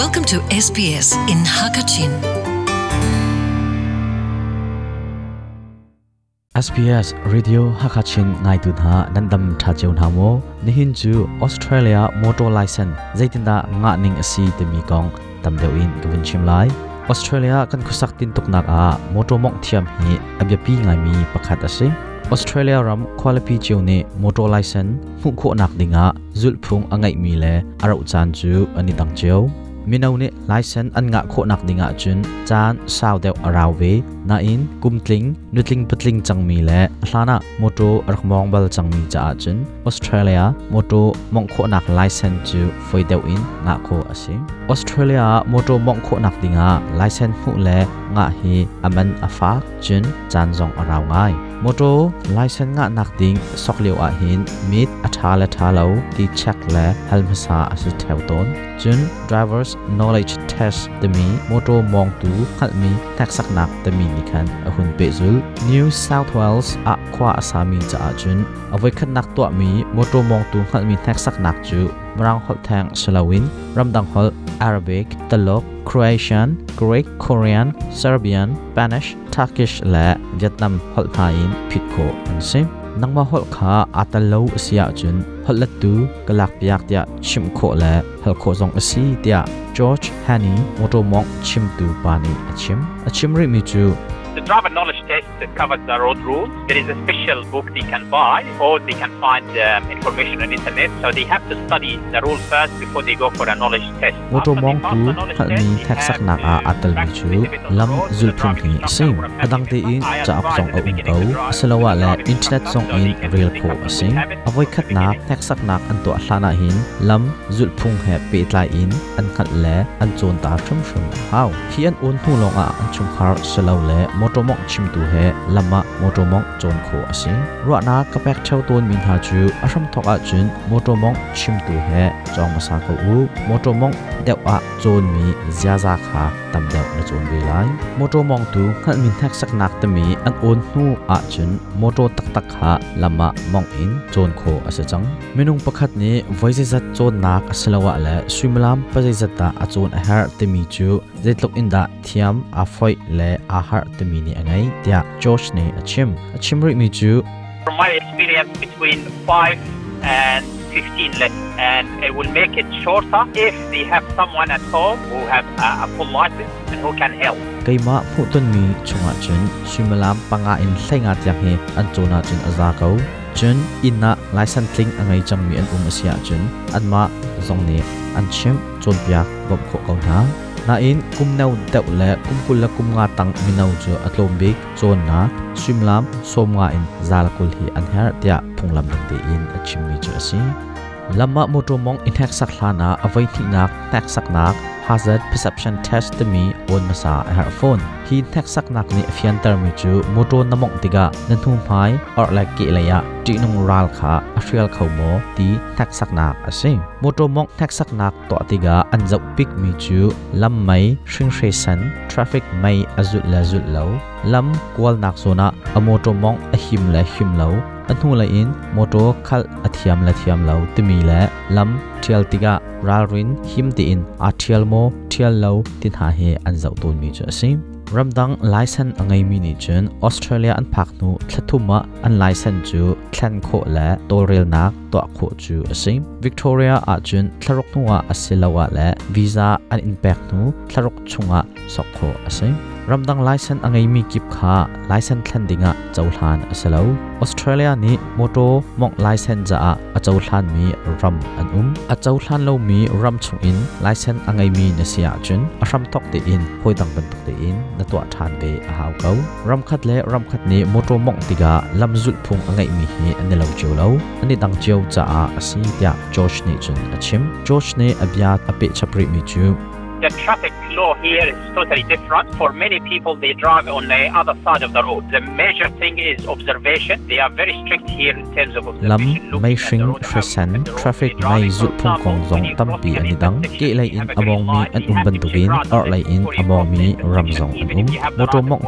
Welcome to SBS in Hakachin. SBS Radio Hakachin ngai tu na nandam tha cheun ha mo ni hin chu Australia motor license zaitin da nga ning asi te mi kong tam deu in kevin chim lai Australia kan khusak tin tuk nak a motor mok thiam hi abya pi ngai mi pakhat ase Australia ram quality chiu ne motor license mu kho nak dinga zulphung angai mi le arau chan chu ani tang chiu minau ne license an nga kho nak dinga chun chan sau deu araw ve na in kumtling nutling patling changmi le hlana moto arkmong bal changmi cha chun australia moto mong kho nak license chu foi deu in nga kho ase australia moto mong kho nak dinga license mu le nga hi aman afa chun chan jong araw ngai มอโตไลเซนงะนักดิ้งสกเลียวอาหินมีดอัฐาและทาเลาตีเช็คและฮัลมซาอสุเทวตนจุน drivers k n น w l e d g e test ตมีมอโตมองตูขัดมีแท็กสักนักตมีนิคันอหุนเปซูนิวเซาท์เวลส์ s อะควาอสามีจะาจุนอไว้ขัดนักตัวมีมอโตมองตูขัดมีแท็กสักนักจู marang hol thang salawin ramdang hol arabic talok croatian greek korean serbian spanish turkish la vietnam hol thain phitko anse nangma hol kha atalo asia chun hol tu kalak piak tia chim kho la hol kho jong asi tia george hani motomok chim tu pani achim achim ri mi chu The driver knowledge test covers the road rules. There is a special book they can buy or they can find um, information on internet. So they have to study the rules first before they go for a knowledge test. Ngô tô mong tu hạ ni thạc sắc nạc à à tần chú lắm dùl p h u n h kinh sinh. Hạ đăng tế in t r a áp dòng ở ủng cầu. Sẽ lâu là internet dòng in real k o ổ sinh. vôi khát nạc thạc sắc nạc ăn tọa hạ nạ hin lắm dùl phung hẹ bệ lại in ăn khát lẽ ăn trồn tá trông trông hào. Khi ăn uốn thu lòng à ăn trông khár sẽ lâu lẽ มอโตมองชิมตัวเฮลามะมอโตมองจนโคอสิรัวนากกระแปกเช่าตัวมินหาจูอาชมทอกอาจุนมอโตมองชิมตัวเฮจองมาสากอูมอโตมองเดวอะจนมีจาจาขาตำเดวนจนเวไลมอโตมองตูขันมินแทกสักนักตมีอันโอนนูอาจุนมอโตตักตักหาลามะมองอินจนโคอสิจัง เมนุงประคัดนี้ไว้จะจัดจนนักสลาวะและสวิมลามปใจะจัดตาอาจนอาหารตมีจู zaitlok inda thiam a foi le a har te mi ni angai tia josh ne achim chim ri mi chu from my experience between 5 and 15 lessons and it will make it shorter if they have someone at home who have a, a full license and who can help kaima phutun mi chunga chen sumalam panga in thainga tiam he an chona chen aza ko chen inna license tling angai chang mi an um asia chen anma zong ne an chem chon pia gob kho kauna na in kum nau deuh le kum kul la kum nga tang mi nau chu atlom bi chon na swim lam som nga in zal kul hi an her tia phung lam dang te in achim mi chu asi lama mong in hek sak hlana avai thi nak tak sak nak hazard perception test te mi on masa her phone hi thak sak nak ni fian ter mi chu moto na mong tiga na thum phai or like ki laya ti nung ral kha afrial khau mo ti thak sak nak ase moto mong thak sak nak to tiga an zau pik mi chu lam mai shring shre san traffic mai azut la zut lo lam kwal nak sona a moto mong a him la him lo อันหัวลอินมอโตคัลอธิยมละธิยมเลาตมีและลำเทียลติกะรารินหิมติอินอาเทียลโมเทียลเลาตินหาเฮอันเจ้าตัวมีจะซิมรัมดังไลเซนอังไงมินิจนออสเตรเลียอันพักนูทัตุมะอันไลเซนจูแคลนโคและตัวเรียลนักตัวโคจูซิมวิกตอเรียอาจนทารกนัวอัสลาวะและวีซ่าอันอินแพกนูทารกชงะสกโคซิมรัมดังไลเซนอังเอมีกิบขาไลเซนแทนดิงะเจ้าทลานเสลาออสเตรเลียนี้มอโตมองไลเซนจะเจ้าทลานมีรัมอันอุ้มเจ้าทลานเรามีรัมชงอินไลเซนอังเอมีเนเซียจุนรัมตอกเตีินพอยดังเป็นตกเตีินนตัวทานเบอฮาวเขารัมขัดเล่รัมขัดนี้มอโตมองติกาลำจุดพุงอังเอมีเฮีอันเลลเจ้าเล่าอันนี้ดังเจ้าจะอาสีเดียจอชเนจุนอาชิมจอชเนอบยาอเปชปริมิจู the traffic law here is totally different. For many people, they drive on the other side of the road. The major thing is observation. They are very strict here in terms of observation. Lam may shing tresan traffic may dụ phong kong dòng tâm bị anh đắng kệ lại in among mi an um ban tukin or lại in among mi ram dòng an um. Một trò mộng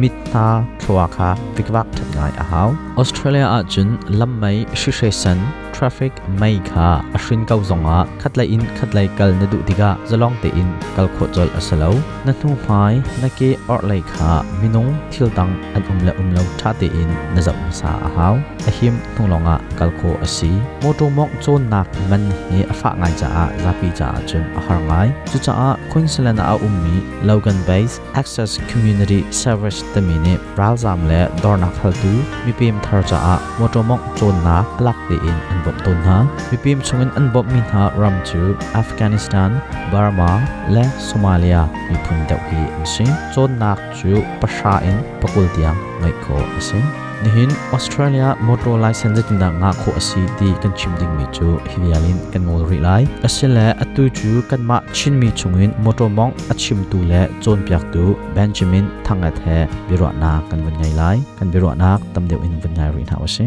mít tha chua kha vik vak thật ngại á Australia a chun lam mai shishesan traffic mai kha ashrin kau zonga khatlai in khatlai kal na du diga zalong te in kal kho chol asalo na thu phai na ke or lai kha minung thil tang an umla umlo tha te in na zau sa a haw a him thulonga kal kho asi moto mok chon nak man he afa ngai cha a zapi cha chun a har ngai chu cha a Queensland a ummi Logan Base Access Community Service tamine pral zam le dorna khal tu mi pem ทาร์จาอะวัตรมกจนนักลักดีอินอันบอบตุนฮะวิพิมชงอินอันบอบมินฮะรัมจูอัฟกานิสถานบาร์มาและโซมาเลียมีพุ่นเดาฮีอินซิงจนนักจูประชาอินปกุลเตียงไม่โคอินซิง ni Australia motor license tin da nga kho si ti kan chim ding mi chu hialin kan ngol ri lai asela atu chu kan ma chin mi chungin motor mong achim tu le chon piak tu Benjamin thanga the biro na kan bun ngai lai kan biro na tam deu in bun ngai ri na wasi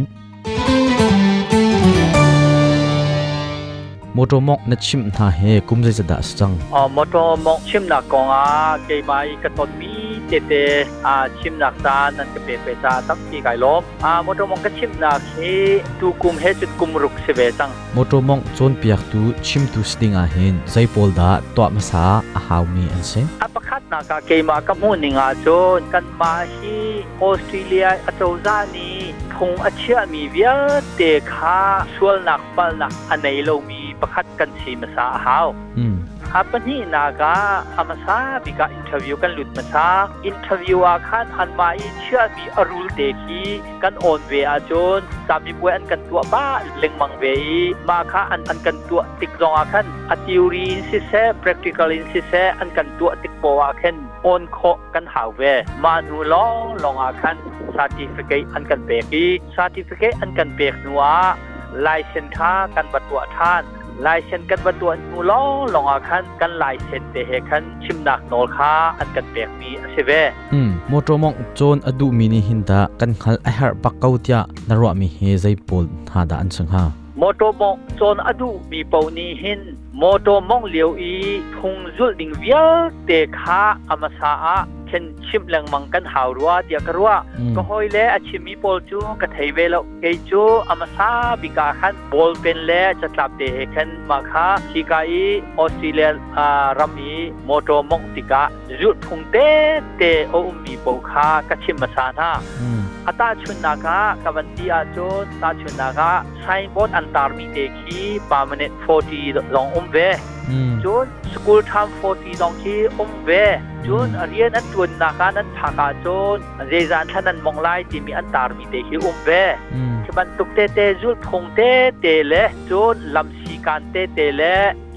motor mok na chim tha he kumjai da sang ờ, motor mok chim na konga ke mai ka ton mi เจเตอาชิมนักตานั่นก็เป็นไปจาตั้งที่ไก่ล้มอามตมงก็ชิมนักเฮตูกุมเฮจุดกุมรุกเสวตังมตมงจนเปียกตูชิมตูสติงอาเห็นใจปลดาตัวมาสาอาหาวมีอันเซอัปคัดนักเกมากับมูนิงอาจนกันมาฮีออสเตรเลียอาจซานีคงอาเชียมีเวียเตคาชวนนักปลนักอันไหนเรามีประคัดกันชีมาสาหาวอืมอาปนีนากาอมาซาบิกาอินเทอร์วิวกันลุดมาซาอินเทอร์วิวอาคันฮันอมเชี่อบีอรูลเดกีกันโอนเวอาจนสามีเ่วยอันกันตัวบ้าเล็งมังเวมาค่ะอันอันกันตัวติกรองอาคันอัติวรีนซิเซ่ practical ินซิเซ่อันกันตัวติกโปอาคันโอนโคกันหาเวมาดูลองลองอาคันสาธิตเกอันกันเปกีสาธิตเกอันกันเปกนัวไลเซนท่ากันบัตรวท่านลายเซนกันบตัวนูล้อลองอาคันกันลายเซนเตเฮคันชิมนักนอลค้าอันกันเปียกมีอเซเวอืมมอตรมองจนอดูมินิหินดากันขัลไอฮาร์ปักเกาตยนรวมีเฮใจปูลหาดาอันสังหามอตรมองจนอดูมีปนีหินมอตรมองเลียวอีคงจุดดิงเวียเตะขาอมาซาชนชิมแรงมังกันหาวรัวเดียกรัวก็หอยเลอชิมีบอลจูกระเทยเวลเกจูอามาซาบิกาขันบอลเป็นเล่จะกลับเดเฮขันมาคาฮิกาอีออสเตรเลียรามีโมโตมงติกะจุดพุงเตเตโอมีโปคากระชิมมาซานาอาตาชุนนากะกับันตีอาจูตาชุนนากะไซบอดอันตารมีเตคีปามเนตโฟตีลองอุ้มเวจูนสกูลทำโฟตีลองคีอุ้มเวจูนเรียนอันจวนนาการนั้นทากาจูนเรจานท่านนั้นมองไล่ที่มีอันตารมีเด็ีอุ้มเวที่มันตุกเตเตจูนพงเตเตเลจูนลำสีการเตเตเล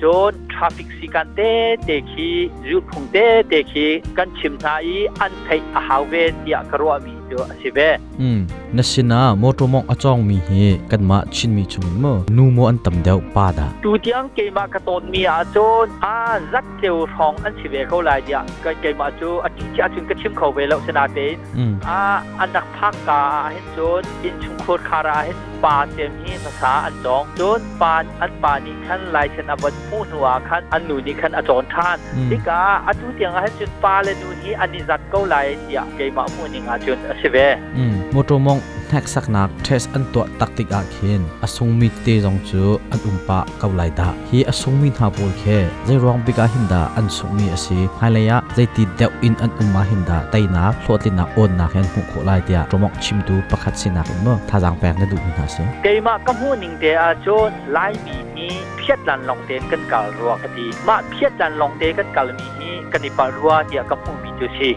จูนทราฟิกสีการเตเตคีจูนพงเตเตคีกันชิมทายอันไทยอาหาเวียอักรัวมีตัวสิเอืมนสินะมอตมองอจองมีเหฮกันมาชินมีชุมมัอนูโมอันตำเดาป่าดาตูเตียงเกมากะตนมีอาจนอาจัดเจ้าทองอันสิเบเขาลายเดียกันเกยมาจูอจิจาจึงกระชิมเขาเวลอสนาเตอือาอันดักพักกาเนจนอินชุมคูคาราเนปาเตมี่ภาษาอันจองจูนปาอันป่านิคันลายเชนอบันผู้หัวขั้นอันหนูนิคันอจอนท่านที่กาอจูเตียงอาเฮจุนปาเลนูนี้อันนิจัดเขาลายเดียกเกมาอมูนิงาจนสิเวอืมมตรมงแท็กสักนักเทสอันตัวตักติกอาเขนอสงมีเตจงจูอันอุมปะกับไหลตาฮีอสงมีฮาบูลเคใจรองปิกาหินดาอันสงมีอสีไฮเลียะใจติดเดวอินอันอุมาหินดาไตนาโลวินากอนนักเห็นหุนโคไลเตียตรมงชิมดูประคัดสินักอิมืมอท่าจางแปลงในดูมินาเสียเกยมากำหูนิงเดียร์จจไลมีนี้เพียดลันลองเตนกันกาลรัวคดีมาเพียดลันลองเตกันกาลมีนี้กันิปารัวเดียกับผู้มีจุชี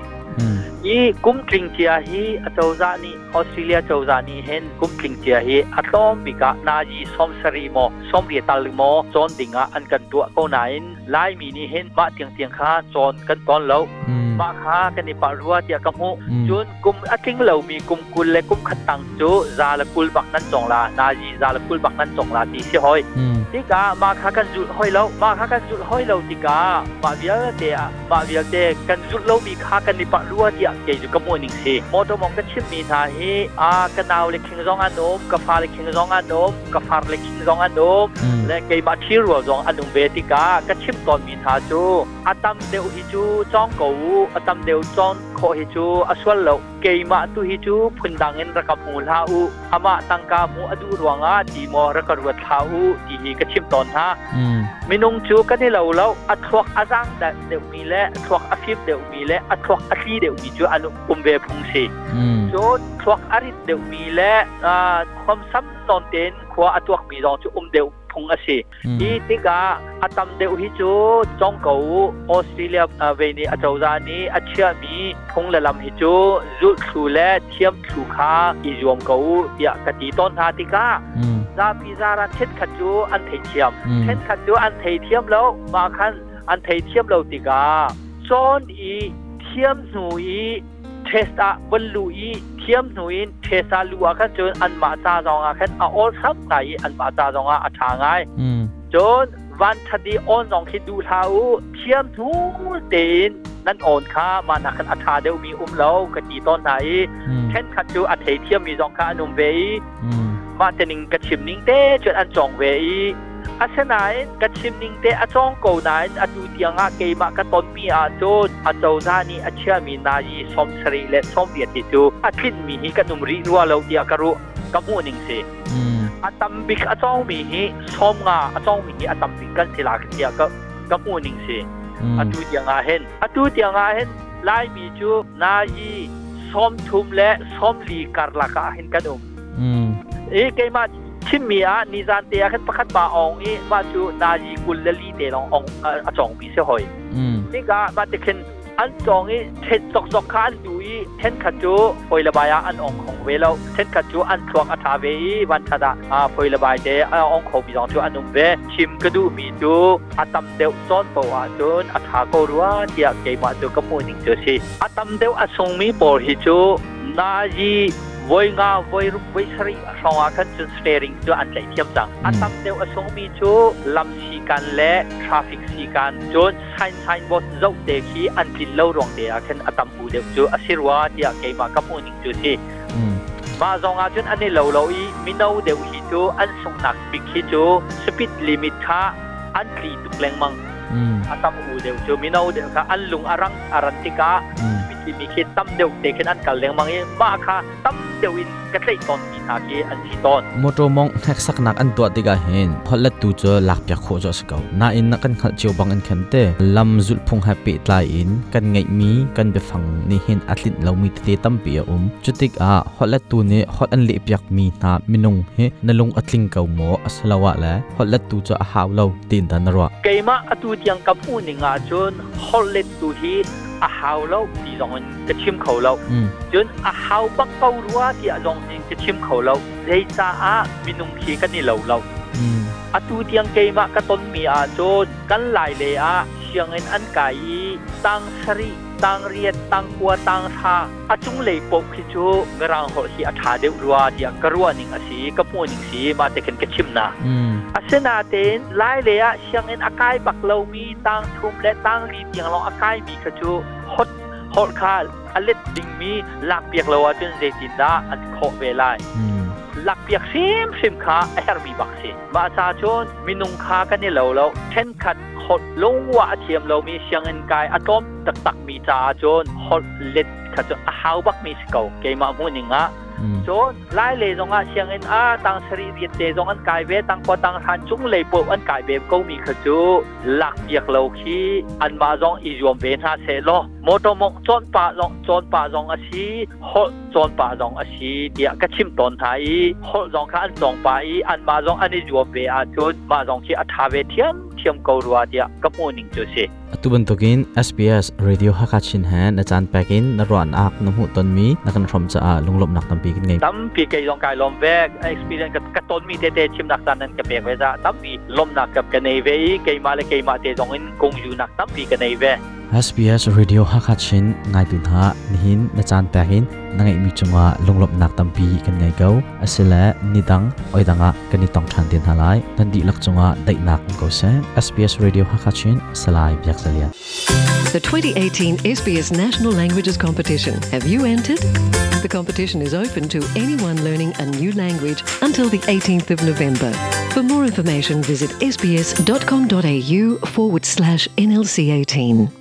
ยี่กุ้มจริงเชียฮีอจาานีออสเตรเลียจาานีเห็นกุ้มจริงเชียฮีอตอมบิกานาจีสมสรีโมสมเรตาลโมจอนดิงะอันกันตัวก็ไหนไลามีนี่เห็นมาเตียงเตียงข้าจอนกันตอนเลวมาข้ากันในปารัวเดียกมุจุนกุมอัจิงเหลามีกุมกุลและกุมขัดตังจูจาลกุลบักนั้นจงลานาจีจาลกุลบักนั้นจงลาดีเสียหอยตีกามาค้ากันจุดห้อยเลามาค้ากันจุดห้อยเลาตีกามาเบียเตะมาเบียเตะกันจุดเลามีข้ากันในปารัวเดีย yang ke ju ka mo ning si mo mong cái chim mi tha hi a ka naw le khing zong an om ka fa le khing zong an om ka far le khing zong an om le ke ma chi ro zong an um ve ti ka ka chim ton mi tha chu atam đều hi chu chong ko atam đều chong ขอฮิจูอัชวลโลเกมาตุฮิจูพันดังเงินระกับมูลฮาอูอามาตังกามูอดูรวงอาดีมอระกับวัดฮาอูดีฮีกระชิมตอนฮะมินงจูกันเราเล่าอัทวักอาจังแต่เดี๋ยวมีและอัทวักอาฟิบเดี๋ยวมีและอัทวักอาฟีเดี๋ยวมีจูอันุอุมเวพุงสีจูทวักอาริเดี๋ยวมีและความซ้ำตอนเต้นขวาอัทวักมีรองจูอุมเดี๋ยวพงอสิอีติกาอตัมเดอฮิจูจงเกาออสเตรเลียเวนีอาจารานีอาเชียมีพงละลำฮิจูจุดสูเลเทียมสูขาอีรวมเกาอยากกติต้นฮาติกาซาปิซาราเช็ดขัดจู อันเทเทียม เช็ดขัดจูอันเทเทียมแล้วมาคัน อันเทเทียมเราติกาจอนอี เทียมหนูอี เทสตาบรรลุอีเทียมหนุยเทซาลูอาคันจนอันมาจาจองอาคันอาออลซับไงอันมาจาจองอาอาชาไงจนวันทดีออนนองคิดดูเท้าเทียมทูเตน นั่นอ่อนค่ามานักขันอาชาเดียวมีอุ้มแล้วกะจีตอนไหนเช่นขัดจูอัเทียมมีจองค่านุ่มเวมาเตนิงกระชิมนิงเต้จนอันจองเวอาเซนไนกัชิมนิงเตอาจองโกนัยอาดูเตียงอาเกยมากัตอนมีอาจูนอาเจ้าหน้านี้อาเชื่มีนายสมศรีและสมเดียติจูอาทิตมีฮีกันุมรีรัวเลวเดียกรุกับมูนิงเซอาตัมบิกอาจองมีฮีสมงาอาจองมีฮีอาตัมบิกกันสิลาเดียกับกับมูนิงเซอาดูเตียงอาเห็นอาดูเตียงอาเห็นลายมีจูนายสมทุมและสมลีการลักอาเห็นกันุมเอ๊เกยมาชิมมีอนิจันเตียขึ้นประคัดบาอองอีว่าจูนายกุลเลลีเตลององอาจองบีเซีหอยนี่ก็มาติขึ้นอันจองอีเท็สอกสอกข้านดูอีเท็นขัดจูฝอยระบายอันองของเวลาเท็นขัดจูอันทวงอัตาเวอีวันทดาอาฝอยระบายเดอองของมีจองจูอันนุ่มเวชิมกระดูมีจูอัตมเดวซ้อนปวาจูอัตากรัวเดียเกมาจูกมูนิ่งจูชีอัตมเดวอสงมีปอฮิจูนายีวยงาวยรุกวยสรีสองอาคันจุนสเตริงจูอันใจเทียมจังอันตั้มเดียวอสงมีจูลำชีกันและทราฟิกสีกันจนชายชายบนเจ้เด็คีอันจินเล่ารองเดียคันอันตั้มบูเดียวจูอสิรวาเดียเกมากับอุนิจูที่มาสองอาจุนอันนี้เล่าเล่าอีมีนเอาเดียวฮิจูอันสงนักบิคฮิจูสปิดลิมิตค่ะอันตรีตุกแรงมังอันตั้มบูเดียวจูมีนเอาเดียวค่ะอันลุงอารังอารันติกาทีมีคิตั้มเดียวเด็กนั้นกันเลงมังยิมาค่ะตั้มเดียวอินก็ใช่ตอนที่นาเกออันที่ตอนมอโตมงแท็กสักนักอันตัวติกาเห็นพอเล็ดตูเจอหลักเปียกโคจะสกาวน่าอินนักกันขัดเจียวบังอันเข็มเต้ลำจุดพงแฮปปี้ตายอินกันไงมีกันไปฟังนี่เห็นอาทิตย์เรามีติดตั้มเปียอุ้มจุดติกอ่ะพอเล็ดตูเนี่ยพออันเล็บเปียกมีนามินงเฮนั่งลงอัลลิงเก่าหมอสละวะแล้วพอเล็ดตูวเจอหาวเราตินดันรัวเกย์มาอัตุเที่ยงกับอุ่นงาจนพอเล็ดตูฮีอาหารลูกทีร้องกระชิมเขาลูกจนอาหารบักเกาลัวที่ร้องกระชิมเขาลูกในซาอามีนุ่งขี้กันนี่เราลูกอาตูเตียงเกมะก็ตนมีอาจนกันหลายเลยอาเชียงเงินอันไก่ตั้งสรีตังเรียนตังกัวตังชาอาจุงเลยปกคิจูงรังหอสีอาชาเดือรัวเดียกรัวนิงอาศีกปวนิงสีมาเตกันกชิมนะอาเซนาเตนไล่เลยอะเชียงเอ็นอากายบักเรามีตังทุมและตังรีเดียงเราอากายมีคิจูฮดฮดคาอเล็ดดิงมีลากเปียกเราจนเจตินดาอันโคเวไลลักเปียกซิมซิมคาเอาร์บีบักซีมาชาชนมินุงคากันนี่เหลาเราเช่นขัดขดลงว่าเทียมเรามีเชียงเงินกายอะตอมตักตักมีจาจนขดเล็ดขัดจนอาหาวบักมีสเกาเกมามุ่นิงอ่ะจหลายเลยงั้นเชียงอินอาตังสริเดียดเดีตงอั้นกายเวตังก็ตังหันจุงเลยปวอันกายเบก็มีขจูหลักเดียกเลาขี้อันมาจงอีจวบเวนฮาเซโลมอตมกจอนป่าจงจอนป่าจงอาชีหดจอนป่าจงอาชีเดียกก็ชิมตอนไทยหดจงข้าอันจงไปอันมาจงอันอีจวบเวอาจุดมาจงที่อัฐาเวเทียง thiam ko ruwa dia ka morning chu si atuban tokin SBS radio hakachin han na chan pakin na ruan ak na mu ton mi na kan from cha a lunglop nak tam pi kin ngai tam pi kai long kai lom ve experience ka ton mi te te chim nak tan nan ka pe ve za tam pi lom nak kap ka nei ve kai ma le kai ma te jong in kong ju nak tam pi ka nei ve SBS Radio Hakachin ngai tun ha nihin na chan ta hin na ngai mi chunga longlop nak e, tampi kan ngai go asila nidang oidanga kani tong than tin halai nan di lak chunga dai nak ko se SBS Radio Hakachin salai byak salia The 2018 SBS National Languages Competition have you entered The competition is open to anyone learning a new language until the 18th of November. For more information, visit sbs.com.au forward slash NLC 18.